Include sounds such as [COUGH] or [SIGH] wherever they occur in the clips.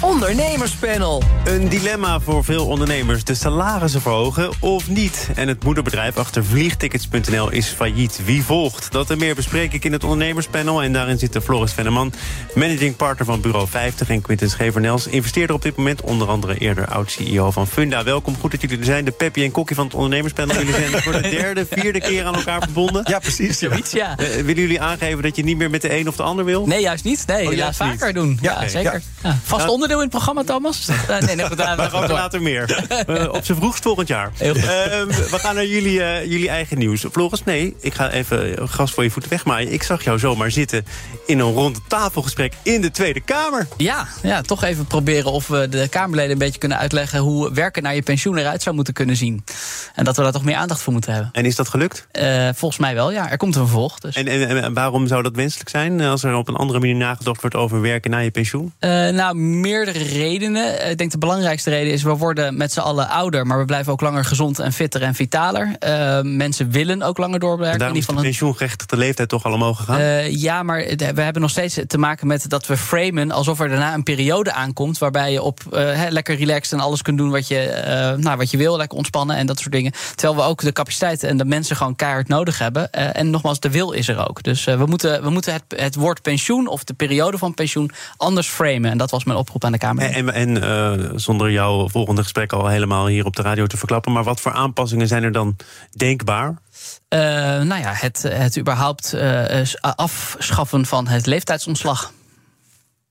Ondernemerspanel. Een dilemma voor veel ondernemers. De salarissen verhogen of niet? En het moederbedrijf achter vliegtickets.nl is failliet. Wie volgt? Dat en meer bespreek ik in het ondernemerspanel. En daarin zitten Floris Venneman, managing partner van Bureau 50... en Quinten Schevernels, investeerder op dit moment... onder andere eerder oud-CEO van Funda. Welkom, goed dat jullie er zijn. De Peppy en Kokkie van het ondernemerspanel. Jullie zijn voor de derde, vierde keer aan elkaar verbonden. Ja, precies. Zoiets, ja. Uh, willen jullie aangeven dat je niet meer met de een of de ander wil? Nee, juist niet. Nee, Oh, ja, juist vaker niet. doen. Ja, Ja, zeker. Ja. Vast Ja. Onderdeel in het programma, Thomas? [LAUGHS] Nee, nee, daar- later meer. [LAUGHS] Op zijn vroegst volgend jaar. Heel goed. Ehm, we gaan naar jullie, eh, jullie eigen nieuws. Floris, nee, ik ga even gas voor je voeten wegmaaien. Ik zag jou zomaar zitten in een ronde tafelgesprek in de Tweede Kamer. Ja, ja, toch even proberen of we de Kamerleden een beetje kunnen uitleggen... hoe werken naar je pensioen eruit zou moeten kunnen zien. En dat we daar toch meer aandacht voor moeten hebben. En is dat gelukt? Eh, volgens mij wel, ja. Er komt een vervolg. Dus. En, en, en waarom zou dat wenselijk zijn eh, als er op een andere manier nagedacht wordt over werken na je pensioen? Eh, nou, meerdere redenen. Eh, Ik denk de belangrijkste reden is... we worden met z'n allen ouder... maar we blijven ook langer gezond en fitter en vitaler. Eh, mensen willen ook langer doorwerken. Daarom is de pensioengerechtigde leeftijd toch al omhoog gegaan? Eh, ja, maar we hebben nog steeds te maken met dat we framen alsof er daarna een periode aankomt waarbij je op hè, lekker relaxed en alles kunt doen wat je, nou, wat je wil, lekker ontspannen en dat soort dingen. Terwijl we ook de capaciteit en de mensen gewoon keihard nodig hebben. En nogmaals, de wil is er ook. Dus we moeten, we moeten het, het woord pensioen of de periode van pensioen anders framen. En dat was mijn oproep aan de Kamer. En, en, en eh, zonder jouw volgende gesprek al helemaal hier op de radio te verklappen... maar wat voor aanpassingen zijn er dan denkbaar? Eh, nou ja, het, het überhaupt eh, afschaffen van het leeftijdsontslag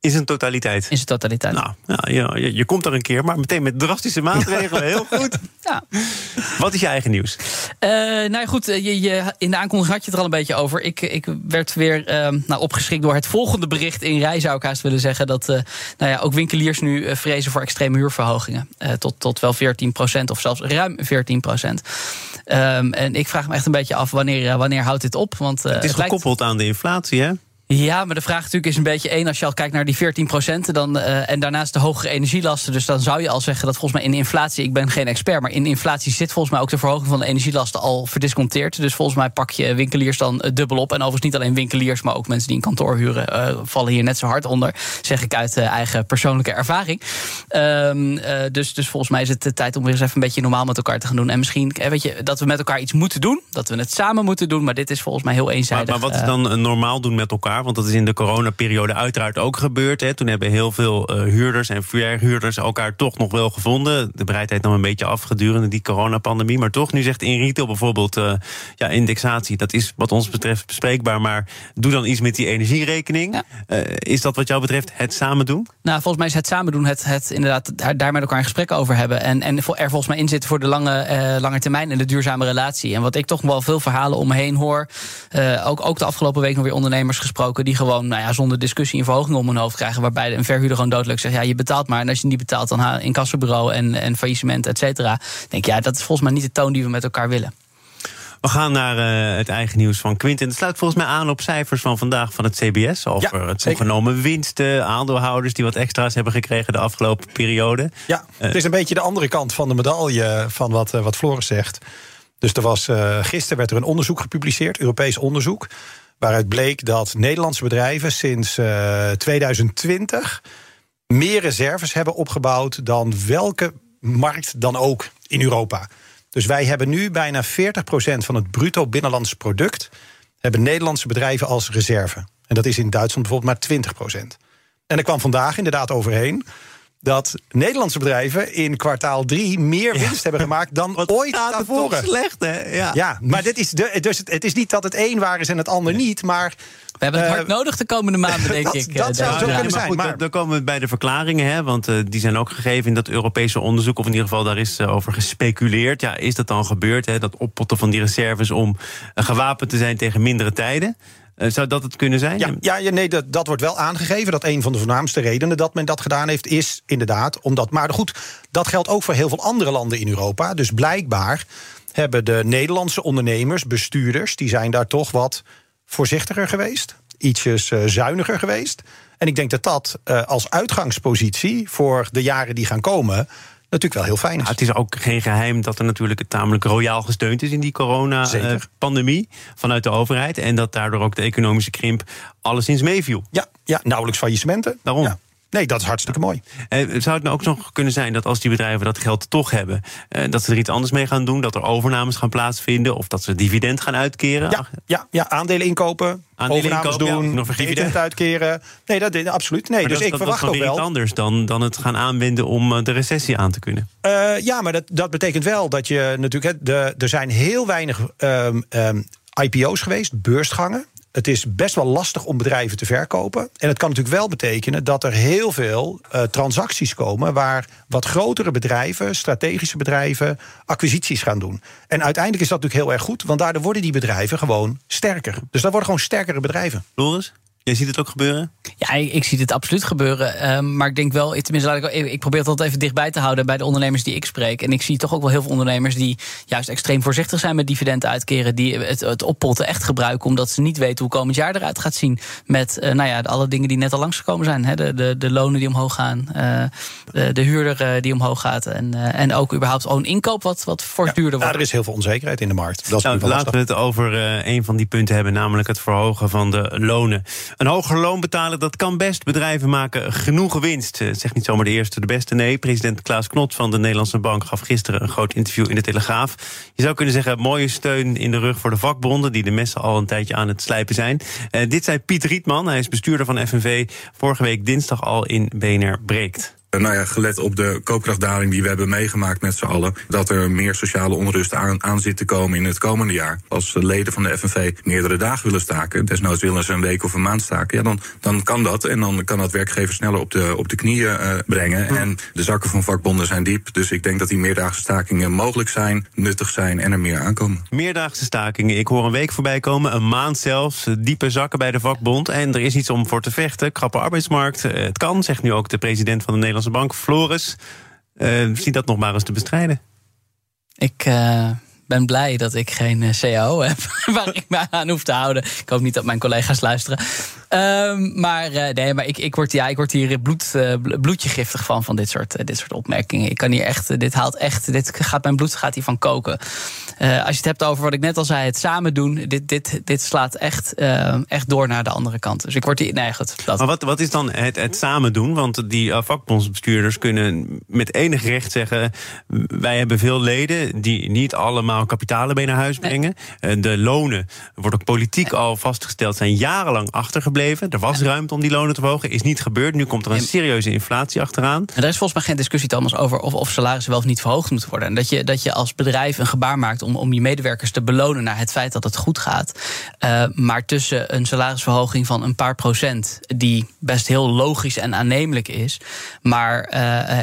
In zijn totaliteit? in zijn totaliteit. Nou, ja, je, je komt er een keer, maar meteen met drastische maatregelen. Heel goed. [LAUGHS] Ja. Wat is je eigen nieuws? Eh, nou ja, goed, eh, je, je, in de aankondiging had je het er al een beetje over. Ik, ik werd weer eh, nou, opgeschrikt door het volgende bericht in rij, zou ik haast willen zeggen. Dat eh, nou ja, ook winkeliers nu vrezen voor extreme huurverhogingen. Tot, tot wel 14% of zelfs ruim 14% en ik vraag me echt een beetje af wanneer, wanneer houdt dit op? Want, Het is gekoppeld aan de inflatie, hè? Ja, maar de vraag natuurlijk is een beetje één. Als je al kijkt naar die 14% dan, eh, en daarnaast de hogere energielasten. Dus dan zou je al zeggen dat volgens mij in inflatie... ik ben geen expert, maar in inflatie zit volgens mij ook de verhoging van de energielasten al verdisconteerd. Dus volgens mij pak je winkeliers dan eh, dubbel op. En overigens niet alleen winkeliers, maar ook mensen die een kantoor huren... eh, vallen hier net zo hard onder, zeg ik uit eigen persoonlijke ervaring. Ehm, eh, dus, dus volgens mij is het de tijd om weer eens even een beetje normaal met elkaar te gaan doen. En misschien weet je, dat we met elkaar iets moeten doen. Dat we het samen moeten doen. Maar dit is volgens mij heel Maar, eenzijdig. maar wat is dan normaal doen met elkaar? Want dat is in de coronaperiode uiteraard ook gebeurd. Hè. Toen hebben heel veel eh, huurders en verhuurders elkaar toch nog wel gevonden. De bereidheid nam een beetje af gedurende die coronapandemie. Maar toch, nu zegt in retail bijvoorbeeld... eh, ja, indexatie, dat is wat ons betreft bespreekbaar... maar doe dan iets met die energierekening. Ja. Eh, is dat wat jou betreft het samen doen? Nou, volgens mij is het samen doen, het, het inderdaad daar, daar met elkaar een gesprek over hebben. En, en er volgens mij in zitten voor de lange, lange termijn en de duurzame relatie. En wat ik toch wel veel verhalen om me heen hoor. ook, ook de afgelopen week nog weer ondernemers gesproken. Die gewoon nou ja, zonder discussie een verhoging om hun hoofd krijgen. Waarbij een verhuurder gewoon doodelijk zegt: ja, je betaalt maar. En als je niet betaalt, dan ha- incassobureau en, en faillissement, et cetera. Denk ja, dat is volgens mij niet de toon die we met elkaar willen. We gaan naar eh, het eigen nieuws van Quinten. Het sluit volgens mij aan op cijfers van vandaag van het CBS... over Ja, het toegenomen winsten, aandeelhouders... die wat extra's hebben gekregen de afgelopen periode. Ja, het is een beetje de andere kant van de medaille van wat, eh, wat Floris zegt. Dus er was, eh, gisteren werd er een onderzoek gepubliceerd, Europees onderzoek. Waaruit bleek dat Nederlandse bedrijven sinds eh, 2020 meer reserves hebben opgebouwd dan welke markt dan ook in Europa. Dus wij hebben nu bijna 40% van het bruto binnenlands product hebben Nederlandse bedrijven als reserve. En dat is in Duitsland bijvoorbeeld maar 20%. En er kwam vandaag inderdaad overheen dat Nederlandse bedrijven in kwartaal 3 meer winst hebben gemaakt dan ooit Gaat het toch daarvoor. slecht, hè? Ja. Ja, maar dit is de, dus het, het is niet dat het een waar is en het ander niet, maar We hebben het Eh, hard nodig de komende maanden, [LAUGHS] denk dat- ik. dat eh, zou deze zo kunnen maar zijn, goed, maar- dan- dan komen we bij de verklaringen, hè, want eh, die zijn ook gegeven in dat Europese onderzoek, of in ieder geval daar is eh, over gespeculeerd. Ja, is dat dan gebeurd, hè, dat oppotten van die reserves om eh, gewapend te zijn tegen mindere tijden? Eh, zou dat het kunnen zijn? Ja, ja, nee, dat, dat wordt wel aangegeven. Dat een van de voornaamste redenen dat men dat gedaan heeft, is inderdaad omdat. Maar goed, dat geldt ook voor heel veel andere landen in Europa. Dus blijkbaar hebben de Nederlandse ondernemers, bestuurders, die zijn daar toch wat voorzichtiger geweest. Ietsjes eh, zuiniger geweest. En ik denk dat dat uh, als uitgangspositie voor de jaren die gaan komen natuurlijk wel heel fijn is. Het is ook geen geheim dat er natuurlijk tamelijk royaal gesteund is in die corona-pandemie vanuit de overheid. En dat daardoor ook de economische krimp alleszins meeviel. Ja, ja nauwelijks faillissementen. Daarom. Ja. Nee, dat is hartstikke mooi. Eh, zou het nou ook nog kunnen zijn dat als die bedrijven dat geld toch hebben, eh, dat ze er iets anders mee gaan doen? Dat er overnames gaan plaatsvinden of dat ze dividend gaan uitkeren? Ja, ja, ja aandelen inkopen, aandelen overnames inkopen, doen, ja, nog dividend uitkeren. Nee, dat, absoluut. Nee, dus ik verwacht ook wel. iets anders dan, dan het gaan aanwenden om eh, de recessie aan te kunnen. Uh, ja, maar dat, dat betekent wel dat je natuurlijk. de, er zijn heel weinig um, um, IPO's geweest, beursgangen het is best wel lastig om bedrijven te verkopen. En het kan natuurlijk wel betekenen dat er heel veel uh, transacties komen waar wat grotere bedrijven, strategische bedrijven, acquisities gaan doen. En uiteindelijk is dat natuurlijk heel erg goed, want daardoor worden die bedrijven gewoon sterker. Dus dat worden gewoon sterkere bedrijven. Loris? Jij ziet het ook gebeuren? Ja, ik, ik zie het absoluut gebeuren. Uh, maar ik denk wel, tenminste, laat ik, ik probeer het altijd even dichtbij te houden bij de ondernemers die ik spreek. En ik zie toch ook wel heel veel ondernemers die juist extreem voorzichtig zijn met dividenden uitkeren. Die het, het oppotten echt gebruiken omdat ze niet weten hoe komend jaar eruit gaat zien. Met uh, nou ja, alle dingen die net al langsgekomen zijn. Hè. De, de, de lonen die omhoog gaan, uh, de, de huurder die omhoog gaat. En, en ook überhaupt gewoon inkoop wat, wat fors duurder wordt. Ja, er is heel veel onzekerheid in de markt. Dat is nou, laten we het over een van die punten hebben, namelijk het verhogen van de lonen. Een hoger loon betalen, dat kan best. Bedrijven maken genoeg winst. Zegt niet zomaar de eerste de beste. Nee, president Klaas Knot van de Nederlandse Bank gaf gisteren een groot interview in de Telegraaf. Je zou kunnen zeggen, mooie steun in de rug voor de vakbonden, die de messen al een tijdje aan het slijpen zijn. Uh, dit zei Piet Rietman, hij is bestuurder van FNV, vorige week dinsdag al in BNR Breekt. Eh, nou ja, gelet op de koopkrachtdaling die we hebben meegemaakt met z'n allen, dat er meer sociale onrust aan, aan zit te komen in het komende jaar. Als leden van de FNV meerdere dagen willen staken, desnoods willen ze een week of een maand staken, ja, dan, dan kan dat. En dan kan dat werkgevers sneller op de, op de knieën uh, brengen. En de zakken van vakbonden zijn diep. Dus ik denk dat die meerdaagse stakingen mogelijk zijn, nuttig zijn en er meer aankomen. Meerdaagse stakingen, ik hoor een week voorbij komen, een maand zelfs, diepe zakken bij de vakbond. En er is iets om voor te vechten. Krappe arbeidsmarkt. Eh, het kan, zegt nu ook de president van de Nederlandse Bank, Floris. Uh, zie dat nog maar eens te bestrijden. Ik uh, ben blij dat ik geen uh, CAO heb [LAUGHS] waar ik me aan hoef te houden. Ik hoop niet dat mijn collega's luisteren. Um, maar nee, maar ik, ik, word, ja, ik word hier bloed, bloedje giftig van, van dit soort, dit soort opmerkingen. Ik kan hier echt, dit haalt echt, dit gaat mijn bloed gaat hiervan koken. Als je het hebt over wat ik net al zei, het samen doen, dit, dit, dit slaat echt, echt door naar de andere kant. Dus ik word hier, nee, goed. Dat. Maar wat, wat is dan het, het samen doen? Want die vakbondsbestuurders kunnen met enig recht zeggen: wij hebben veel leden die niet allemaal kapitalen mee naar huis brengen. Nee. de lonen wordt ook politiek nee. al vastgesteld, zijn jarenlang achtergebleven. Er was ruimte om die lonen te verhogen. Is niet gebeurd. Nu komt er een serieuze inflatie achteraan. Er is volgens mij geen discussie, Thomas, over of, of salarissen wel of niet verhoogd moeten worden. En dat je, dat je als bedrijf een gebaar maakt om, om je medewerkers te belonen naar het feit dat het goed gaat. Uh, maar tussen een salarisverhoging van een paar procent, die best heel logisch en aannemelijk is. Maar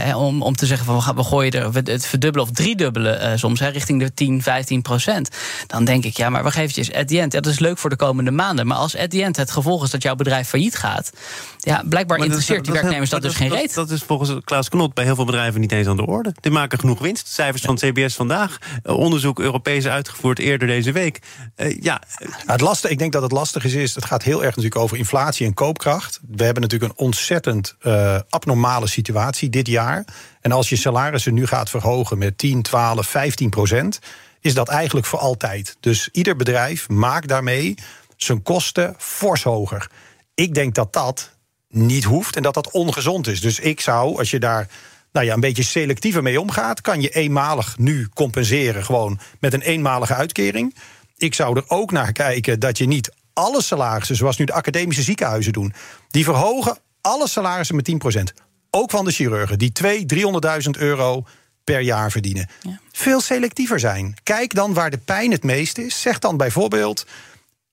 uh, om, om te zeggen van we, gaan, we gooien er het verdubbelen of driedubbelen uh, soms, hè, richting de 10, 15 procent. Dan denk ik, ja, maar wacht eventjes, at the end, dat is leuk voor de komende maanden. Maar als at the end het gevolg is dat jouw bedrijf failliet gaat. Ja, blijkbaar interesseert die werknemers dat, dus geen reet. Dat, is volgens Klaas Knot bij heel veel bedrijven niet eens aan de orde. Die maken genoeg winst. Cijfers van CBS vandaag. Onderzoek Europees uitgevoerd eerder deze week. Uh, ja. het lastige, ik denk dat het lastig is, is, het gaat heel erg natuurlijk over inflatie en koopkracht. We hebben natuurlijk een ontzettend uh, abnormale situatie dit jaar. En als je salarissen nu gaat verhogen met 10, 12, 15 procent, is dat eigenlijk voor altijd. Dus ieder bedrijf maakt daarmee zijn kosten fors hoger. Ik denk dat dat niet hoeft en dat dat ongezond is. Dus ik zou, als je daar nou ja, een beetje selectiever mee omgaat, kan je eenmalig nu compenseren, gewoon met een eenmalige uitkering. Ik zou er ook naar kijken dat je niet alle salarissen, zoals nu de academische ziekenhuizen doen, die verhogen alle salarissen met 10%. Ook van de chirurgen, die 200.000, 300.000 euro per jaar verdienen. Ja. Veel selectiever zijn. Kijk dan waar de pijn het meest is. Zeg dan bijvoorbeeld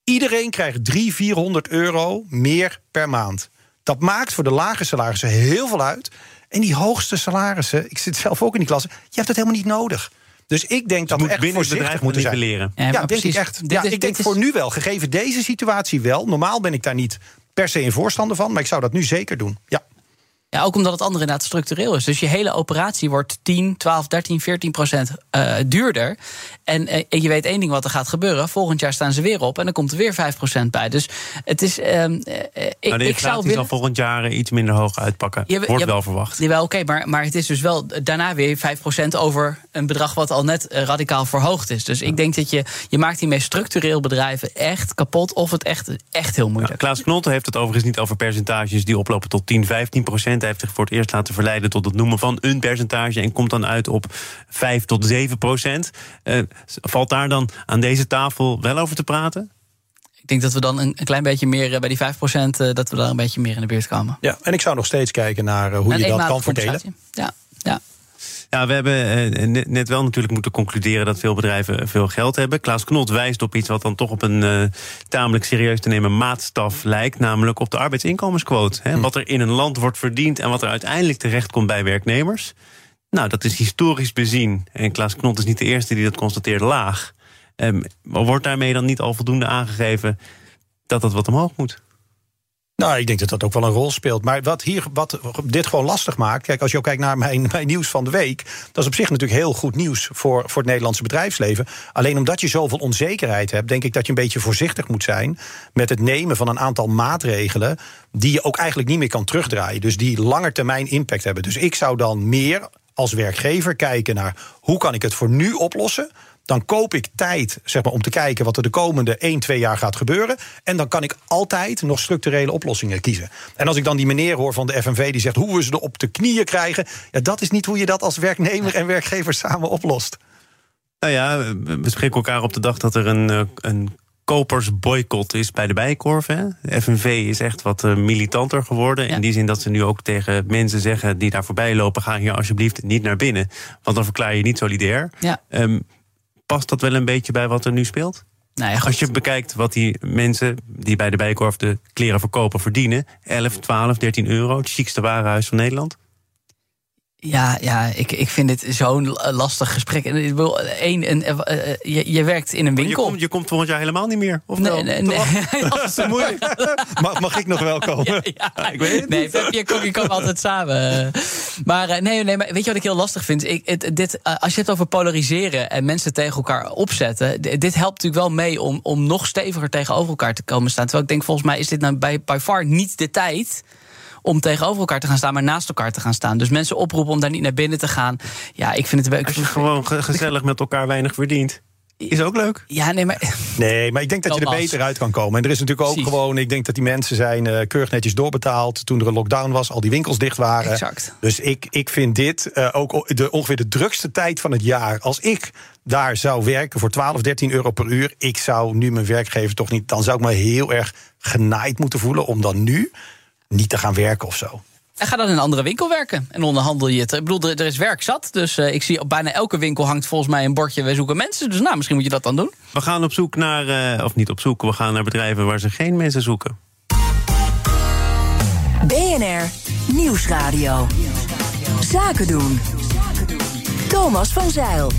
Iedereen krijgt 300, 400 euro meer per maand. Dat maakt voor de lage salarissen heel veel uit. En die hoogste salarissen, ik zit zelf ook in die klasse, je hebt het helemaal niet nodig. Dus ik denk dat we echt voorzichtig moeten zijn. Leren. Ja, ja denk ik echt. Ja, ik denk voor nu wel, gegeven deze situatie wel. Normaal ben ik daar niet per se een voorstander van, maar ik zou dat nu zeker doen. Ja. Ja, ook omdat het andere inderdaad structureel is. Dus je hele operatie wordt 10, 12, 13, 14 procent uh, duurder. En uh, je weet één ding wat er gaat gebeuren. Volgend jaar staan ze weer op en dan komt er weer 5 procent bij. Dus het is. Uh, nou, ik, ik zou willen... zal volgend jaar iets minder hoog uitpakken. Je, wordt je, wel verwacht. Jawel, oké, okay, maar, maar het is dus wel daarna weer 5 procent over een bedrag wat al net radicaal verhoogd is. Dus ik denk dat je, je maakt hiermee structureel bedrijven echt kapot of het echt, echt heel moeilijk. Ja, Klaas Knolte heeft het overigens niet over percentages die oplopen tot 10, 15 procent. Hij heeft zich voor het eerst laten verleiden tot het noemen van een percentage en komt dan uit op 5 tot 7 procent. Uh, valt daar dan aan deze tafel wel over te praten? Ik denk dat we dan een, klein beetje meer bij die 5%, uh, dat we daar een beetje meer in de buurt komen. Ja, en ik zou nog steeds kijken naar uh, hoe je dat kan verdelen. Ja, ja. Ja, we hebben eh, net wel natuurlijk moeten concluderen dat veel bedrijven veel geld hebben. Klaas Knot wijst op iets wat dan toch op een uh, tamelijk serieus te nemen maatstaf lijkt, namelijk op de arbeidsinkomensquote. Hè, hm. Wat er in een land wordt verdiend en wat er uiteindelijk terecht komt bij werknemers. Nou, dat is historisch bezien. En Klaas Knot is niet de eerste die dat constateert laag. Um, wordt daarmee dan niet al voldoende aangegeven dat dat wat omhoog moet? Nou, ik denk dat dat ook wel een rol speelt. Maar wat, hier, wat dit gewoon lastig maakt. Kijk, als je ook kijkt naar mijn, [LAUGHS] mijn nieuws van de week. Dat is op zich natuurlijk heel goed nieuws voor, voor het Nederlandse bedrijfsleven. Alleen omdat je zoveel onzekerheid hebt, denk ik dat je een beetje voorzichtig moet zijn. met het nemen van een aantal maatregelen. die je ook eigenlijk niet meer kan terugdraaien. Dus die langetermijn impact hebben. Dus ik zou dan meer als werkgever kijken naar hoe kan ik het voor nu oplossen dan koop ik tijd zeg maar, om te kijken wat er de komende 1, 2 jaar gaat gebeuren. En dan kan ik altijd nog structurele oplossingen kiezen. En als ik dan die meneer hoor van de FNV die zegt hoe we ze op de knieën krijgen. Ja, dat is niet hoe je dat als werknemer en werkgever samen oplost. Nou ja, we spreken elkaar op de dag dat er een, eh, een kopersboycott is bij de Bijkorf. Hè? De FNV is echt wat eh, militanter geworden. In die zin dat ze nu ook tegen mensen zeggen die daar voorbij lopen: ga hier alsjeblieft niet naar binnen. Want dan verklaar je niet solidair. Ja. Um, past dat wel een beetje bij wat er nu speelt? Nou ja, Als je bekijkt wat die mensen die bij de Bijkorf de kleren verkopen verdienen: 11, 12, 13 euro, het chicste warenhuis van Nederland. Ja, ja ik, ik vind dit zo'n lastig gesprek. Eén, een, uh, je, je werkt in een winkel. Je komt, je komt volgend jaar helemaal niet meer. Of nee, wel? nee, nee. [LAUGHS] dat is moeilijk. [LAUGHS] mag, mag ik nog wel komen? Ja, ja. ik weet het Nee, je komt, je komt altijd samen. Maar, nee, nee, maar weet je wat ik heel lastig vind? Ik, het, dit, als je het over polariseren en mensen tegen elkaar opzetten. Dit helpt natuurlijk wel mee om, om nog steviger tegenover elkaar te komen staan. Terwijl ik denk, volgens mij is dit nou bij, by far niet de tijd om tegenover elkaar te gaan staan, maar naast elkaar te gaan staan. Dus mensen oproepen om daar niet naar binnen te gaan. Ja, ik vind het wel. Als je gewoon gezellig met elkaar weinig verdient. Is ook leuk. Ja, nee, maar. Nee, maar ik denk dat je er beter uit kan komen. En er is natuurlijk ook gewoon. Ik denk dat die mensen zijn uh, keurig netjes doorbetaald. toen er een lockdown was, al die winkels dicht waren. Exact. Dus ik, ik vind dit uh, ook de, ongeveer de drukste tijd van het jaar. Als ik daar zou werken voor 12, 13 euro per uur. Ik zou nu mijn werkgever toch niet. Dan zou ik me heel erg genaaid moeten voelen om dan nu niet te gaan werken of zo. En ga dan in een andere winkel werken en onderhandel je het. Ik bedoel, er, is werk zat. Dus uh, ik zie op bijna elke winkel hangt volgens mij een bordje... we zoeken mensen. Dus nou, misschien moet je dat dan doen. We gaan op zoek naar, uh, of niet op zoek... we gaan naar bedrijven waar ze geen mensen zoeken. BNR Nieuwsradio. Zaken doen. Thomas van Zeil.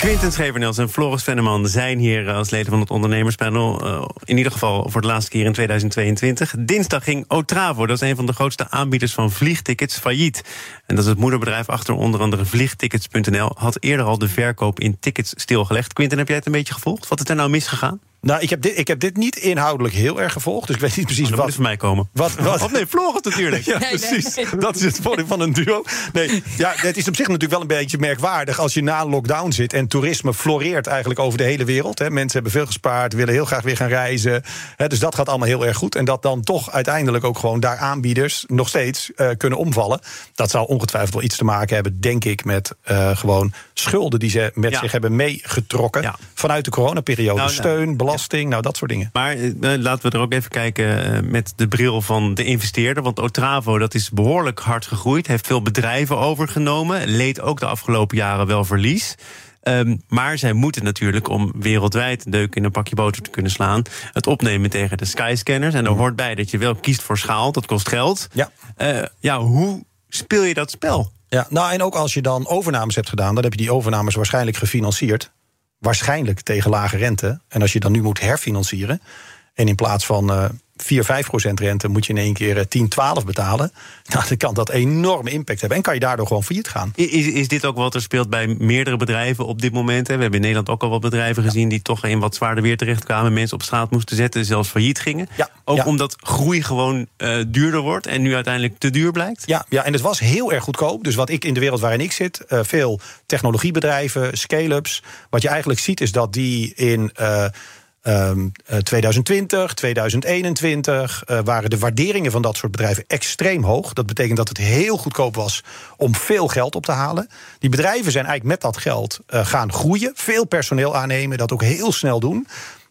Quinten Schevernels en Floris Venneman zijn hier eh, als leden van het ondernemerspanel. Uh, in ieder geval voor de laatste keer in 2022. Dinsdag ging Otravo, dat is een van de grootste aanbieders van vliegtickets, failliet. En dat is het moederbedrijf achter onder andere vliegtickets.nl. Had eerder al de verkoop in tickets stilgelegd. Quinten, heb jij het een beetje gevolgd? Wat is er nou misgegaan? Nou, ik heb, dit, ik heb dit niet inhoudelijk heel erg gevolgd. Dus ik weet niet precies oh, wat. van mij komen. Wat, wat? Of nee, Floris natuurlijk. [LAUGHS] ja, precies. Dat is het voordeel van een duo. Nee, ja, het is op zich natuurlijk wel een beetje merkwaardig als je na een lockdown zit en toerisme floreert eigenlijk over de hele wereld. Hè. Mensen hebben veel gespaard, willen heel graag weer gaan reizen. Hè, dus dat gaat allemaal heel erg goed. En dat dan toch uiteindelijk ook gewoon daar aanbieders nog steeds uh, kunnen omvallen. Dat zou ongetwijfeld wel iets te maken hebben, denk ik, met uh, gewoon schulden die ze met ja. zich hebben meegetrokken ja. vanuit de coronaperiode. Nou, Steun, belasting belasting, nou dat soort dingen. Maar eh, laten we er ook even kijken eh, met de bril van de investeerder. Want Otravo dat is behoorlijk hard gegroeid, heeft veel bedrijven overgenomen, leed ook de afgelopen jaren wel verlies. Um, maar zij moeten natuurlijk, om wereldwijd een deuk in een pakje boter te kunnen slaan, het opnemen tegen de skyscanners. En er hoort bij dat je wel kiest voor schaal, dat kost geld. Ja, uh, ja hoe speel je dat spel? Ja, nou en ook als je dan overnames hebt gedaan, dan heb je die overnames waarschijnlijk gefinancierd waarschijnlijk tegen lage rente. En als je dan nu moet herfinancieren. En in plaats van uh, 4, 5 procent rente moet je in één keer 10, 12 betalen. [LAUGHS] Nou, dan kan dat enorme impact hebben. En kan je daardoor gewoon failliet gaan. Is, is dit ook wat er speelt bij meerdere bedrijven op dit moment? Hè? We hebben in Nederland ook al wat bedrijven gezien die toch in wat zwaarder weer terechtkwamen. Mensen op straat moesten zetten, zelfs failliet gingen. Ja, ook ja. omdat groei gewoon uh, duurder wordt en nu uiteindelijk te duur blijkt. Ja, ja, en het was heel erg goedkoop. Dus wat ik in de wereld waarin ik zit, uh, veel technologiebedrijven, scale-ups. Wat je eigenlijk ziet is dat die in. Uh, Um, uh, 2020, 2021 uh, waren de waarderingen van dat soort bedrijven extreem hoog. Dat betekent dat het heel goedkoop was om veel geld op te halen. Die bedrijven zijn eigenlijk met dat geld uh, gaan groeien, veel personeel aannemen, dat ook heel snel doen.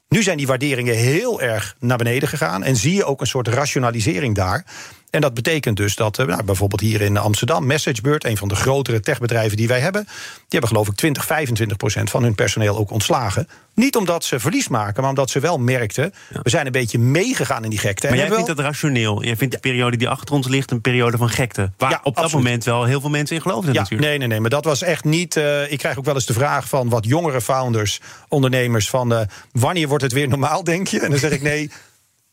Nu zijn die waarderingen heel erg naar beneden gegaan en zie je ook een soort rationalisering daar. En dat betekent dus dat nou, bijvoorbeeld hier in Amsterdam, MessageBird, een van de grotere techbedrijven die wij hebben, die hebben geloof ik 20, 25 procent van hun personeel ook ontslagen. Niet omdat ze verlies maken, maar omdat ze wel merkten, ja. we zijn een beetje meegegaan in die gekte. Maar en jij vindt wel... dat rationeel? Jij vindt de periode die achter ons ligt een periode van gekte? Waar Ja, op dat moment wel heel veel mensen in geloofden Ja, natuurlijk. nee, nee, nee, maar dat was echt niet. Uh, ik krijg ook wel eens de vraag van wat jongere founders, ondernemers: van uh, wanneer wordt het weer normaal, denk je? En dan zeg ik nee.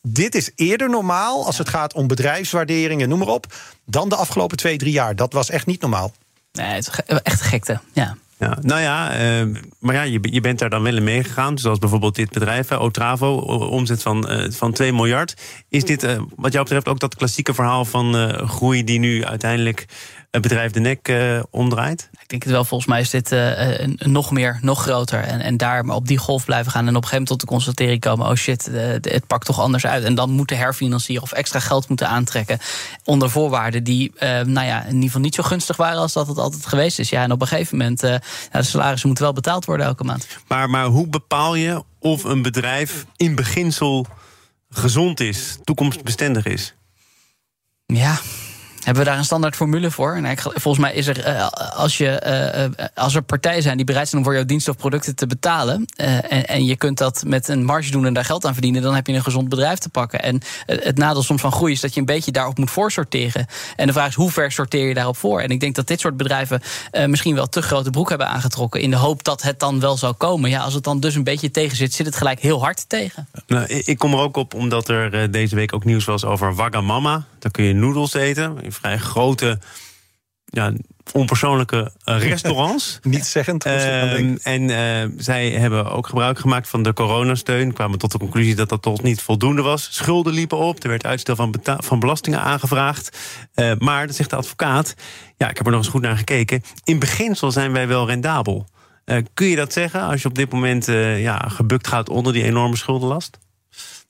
Dit is eerder normaal als het gaat om bedrijfswaarderingen, noem maar op, dan de afgelopen twee, drie jaar. Dat was echt niet normaal. Nee, het is echt gekte. Ja. Ja, nou ja, eh, maar ja, je, je bent daar dan wel in meegegaan. Zoals bijvoorbeeld dit bedrijf, Otravo, omzet van, eh, van 2 miljard. Is dit eh, wat jou betreft ook dat klassieke verhaal van eh, groei die nu uiteindelijk het bedrijf de nek eh, omdraait? Ik denk het wel, volgens mij is dit eh, een- nog meer, nog groter. En, en daar maar op die golf blijven gaan. En op een gegeven moment tot de constatering komen: oh shit, eh, het pakt toch anders uit. En dan moeten herfinancieren of extra geld moeten aantrekken. Onder voorwaarden die, nou ja, in ieder geval niet zo gunstig waren als dat het altijd geweest is. Ja, en op een gegeven moment, de salarissen moeten wel betaald worden elke maand. Maar, maar hoe bepaal je of een bedrijf in beginsel gezond is, toekomstbestendig is? Ja. Hebben we daar een standaard formule voor? Nou, ik, volgens mij is er, eh, als, je, eh, eh, als er partijen zijn die bereid zijn om voor jouw diensten of producten te betalen. eh, en, en je kunt dat met een marge doen en daar geld aan verdienen. dan heb je een gezond bedrijf te pakken. En eh, het nadeel soms van groei is dat je een beetje daarop moet voorsorteren. En de vraag is hoe ver sorteer je daarop voor? En ik denk dat dit soort bedrijven eh, misschien wel te grote broek hebben aangetrokken. in de hoop dat het dan wel zou komen. Ja, als het dan dus een beetje tegen zit, zit het gelijk heel hard tegen. Nou, ik kom er ook op omdat er eh, deze week ook nieuws was over Wagamama. Daar kun je noedels eten vrij grote, ja, onpersoonlijke eh, [LAUGHS] restaurants. Niet zeggend. Ehm, en eh, zij hebben ook gebruik gemaakt van de coronasteun. Kwamen tot de conclusie dat dat toch niet voldoende was. Schulden liepen op. Er werd uitstel van, van belastingen aangevraagd. Eh, maar, dat zegt de advocaat. Ja, ik heb er nog eens goed naar gekeken. In beginsel zijn wij wel rendabel. Kun je dat zeggen als je op dit moment ja, gebukt gaat onder die enorme schuldenlast?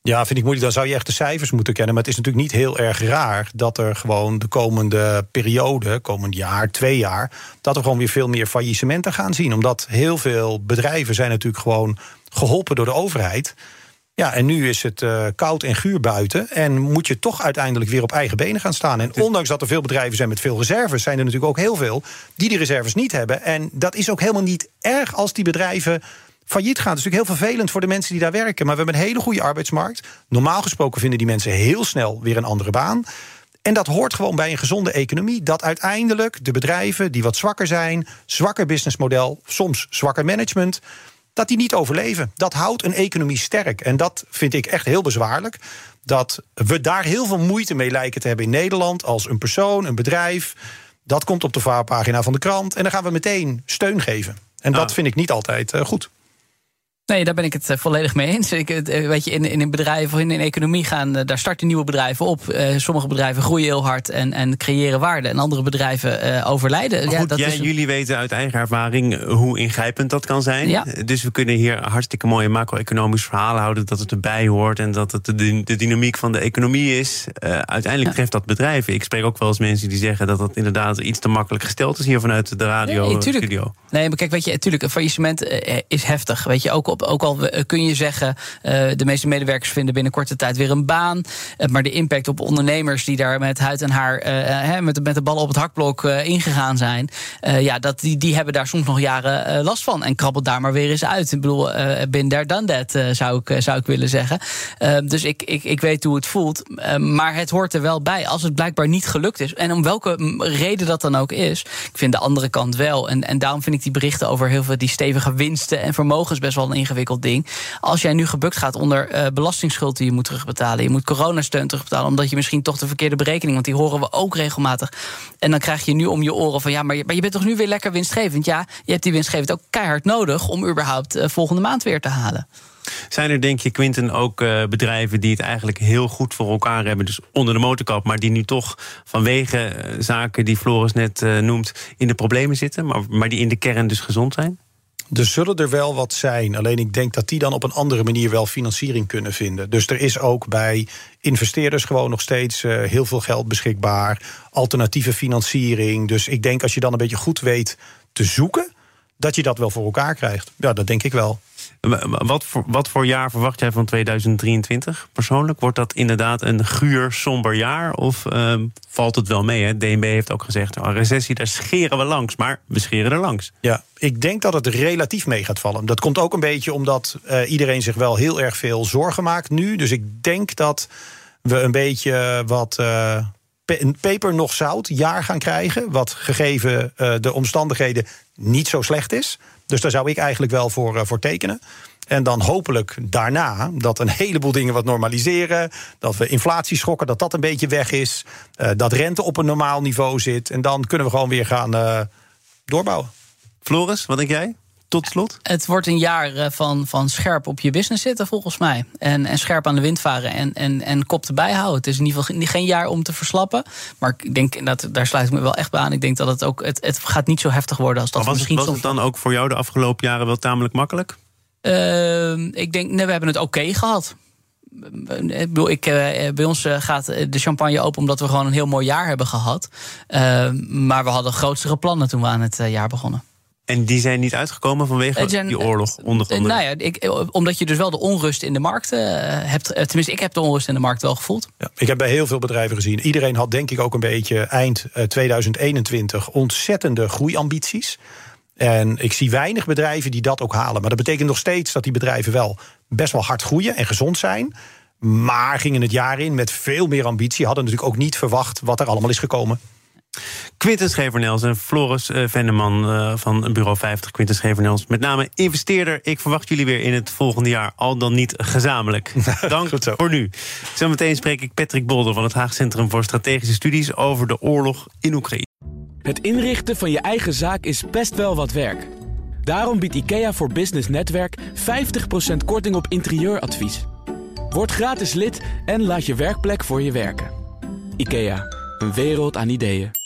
Ja, vind ik moeilijk. Dan zou je echt de cijfers moeten kennen. Maar het is natuurlijk niet heel erg raar dat er gewoon de komende periode, komend jaar, twee jaar, dat we gewoon weer veel meer faillissementen gaan zien. Omdat heel veel bedrijven zijn natuurlijk gewoon geholpen door de overheid. Ja, en nu is het eh, koud en guur buiten. En moet je toch uiteindelijk weer op eigen benen gaan staan. En ondanks dat er veel bedrijven zijn met veel reserves, zijn er natuurlijk ook heel veel die die reserves niet hebben. En dat is ook helemaal niet erg als die bedrijven failliet gaan. Is natuurlijk heel vervelend voor de mensen die daar werken. Maar we hebben een hele goede arbeidsmarkt. Normaal gesproken vinden die mensen heel snel weer een andere baan. En dat hoort gewoon bij een gezonde economie. Dat uiteindelijk de bedrijven die wat zwakker zijn, zwakker businessmodel, soms zwakker management, dat die niet overleven. Dat houdt een economie sterk. En dat vind ik echt heel bezwaarlijk. Dat we daar heel veel moeite mee lijken te hebben in Nederland. Als een persoon, een bedrijf. Dat komt op de voorpagina van de krant. En dan gaan we meteen steun geven. En dat Ah. vind ik niet altijd eh, goed. Nee, daar ben ik het eh, volledig mee eens. Ik, eh, weet je, in, in een bedrijf of in een economie gaan, eh, daar starten nieuwe bedrijven op. Sommige bedrijven groeien heel hard en, en creëren waarde. En andere bedrijven overlijden. Maar ja, goed, dat is, jullie weten uit eigen ervaring hoe ingrijpend dat kan zijn. Ja. Dus we kunnen hier hartstikke mooie macro-economisch verhalen houden... dat het erbij hoort en dat het de, de dynamiek van de economie is. Uiteindelijk treft dat bedrijven. Ik spreek ook wel eens mensen die zeggen dat dat inderdaad iets te makkelijk gesteld is... hier vanuit de radio Nee, studio. Nee, maar kijk, weet je, natuurlijk, een faillissement is heftig. Weet je, ook, ook al kun je zeggen, eh, de meeste medewerkers vinden binnen korte tijd weer een baan. Eh, maar de impact op ondernemers die daar met huid en haar, eh, met, met de ballen op het hakblok ingegaan zijn, ja, dat, die, die hebben daar soms nog jaren last van. En krabbelt daar maar weer eens uit. Ik bedoel, bin done that, eh, zou, ik, zou ik willen zeggen. Dus ik, ik, ik weet hoe het voelt. Maar het hoort er wel bij als het blijkbaar niet gelukt is. En om welke reden dat dan ook is. Ik vind de andere kant wel. En, en daarom vind ik die berichten over heel veel die stevige winsten en vermogens best wel een ingewikkeld ding. Als jij nu gebukt gaat onder uh, belastingsschuld die je moet terugbetalen, je moet coronasteun terugbetalen, omdat je misschien toch de verkeerde berekening, want die horen we ook regelmatig. En dan krijg je nu om je oren van ja, maar je, bent toch nu weer lekker winstgevend? Ja, je hebt die winstgevend ook keihard nodig om überhaupt uh, volgende maand weer te halen. Zijn er, denk je, Quinten, ook uh, bedrijven die het eigenlijk heel goed voor elkaar hebben, dus onder de motorkap, maar die nu toch vanwege zaken die Floris net noemt, in de problemen zitten, maar, maar die in de kern dus gezond zijn? Er zullen er wel wat zijn. Alleen ik denk dat die dan op een andere manier wel financiering kunnen vinden. Dus er is ook bij investeerders gewoon nog steeds uh, heel veel geld beschikbaar. Alternatieve financiering. Dus ik denk als je dan een beetje goed weet te zoeken, dat je dat wel voor elkaar krijgt. Ja, dat denk ik wel. Wat voor, wat voor jaar verwacht jij van 2023 persoonlijk? Wordt dat inderdaad een guur, somber jaar? Of uh, valt het wel mee? Hè? DNB heeft ook gezegd, een recessie, daar scheren we langs. Maar we scheren er langs. Ja, ik denk dat het relatief mee gaat vallen. Dat komt ook een beetje omdat uh, iedereen zich wel heel erg veel zorgen maakt nu. Dus ik denk dat we een beetje wat... Een peper nog zout jaar gaan krijgen. Wat gegeven uh, de omstandigheden niet zo slecht is. Dus daar zou ik eigenlijk wel voor, uh, voor tekenen. En dan hopelijk daarna dat een heleboel dingen wat normaliseren. Dat we inflatie schokken, dat dat een beetje weg is. Uh, dat rente op een normaal niveau zit. En dan kunnen we gewoon weer gaan uh, doorbouwen. Floris, wat denk jij? Tot slot? Het wordt een jaar van, van scherp op je business zitten, volgens mij. En, en scherp aan de wind varen en, en, en kop erbij houden. Het is in ieder geval geen jaar om te verslappen. Maar ik denk, dat, daar sluit ik me wel echt bij aan. Ik denk dat het ook. Het, het gaat niet zo heftig worden als dat maar was misschien het, was het dan ook voor jou de afgelopen jaren wel tamelijk makkelijk? Uh, ik denk, nee, we hebben het oké okay gehad. Ik, uh, bij ons gaat de champagne open omdat we gewoon een heel mooi jaar hebben gehad. Uh, maar we hadden grootste plannen toen we aan het jaar begonnen. En die zijn niet uitgekomen vanwege zijn, die oorlog? Onder andere. Nou ja, ik, omdat je dus wel de onrust in de markt uh, hebt. Tenminste, ik heb de onrust in de markt wel gevoeld. Ja, ik heb bij heel veel bedrijven gezien. Iedereen had denk ik ook een beetje eind 2021 ontzettende groeiambities. En ik zie weinig bedrijven die dat ook halen. Maar dat betekent nog steeds dat die bedrijven wel best wel hard groeien en gezond zijn. Maar gingen het jaar in met veel meer ambitie. Hadden natuurlijk ook niet verwacht wat er allemaal is gekomen. Quinten Schevernels en Floris uh, Venneman uh, van Bureau 50. Quinten Schevernels, met name investeerder. Ik verwacht jullie weer in het volgende jaar, al dan niet gezamenlijk. [LAUGHS] Dank voor nu. Zometeen spreek ik Patrick Bolder van het Haag Centrum voor Strategische Studies... over de oorlog in Oekraïne. Het inrichten van je eigen zaak is best wel wat werk. Daarom biedt IKEA voor Business Netwerk 50% korting op interieuradvies. Word gratis lid en laat je werkplek voor je werken. IKEA, een wereld aan ideeën.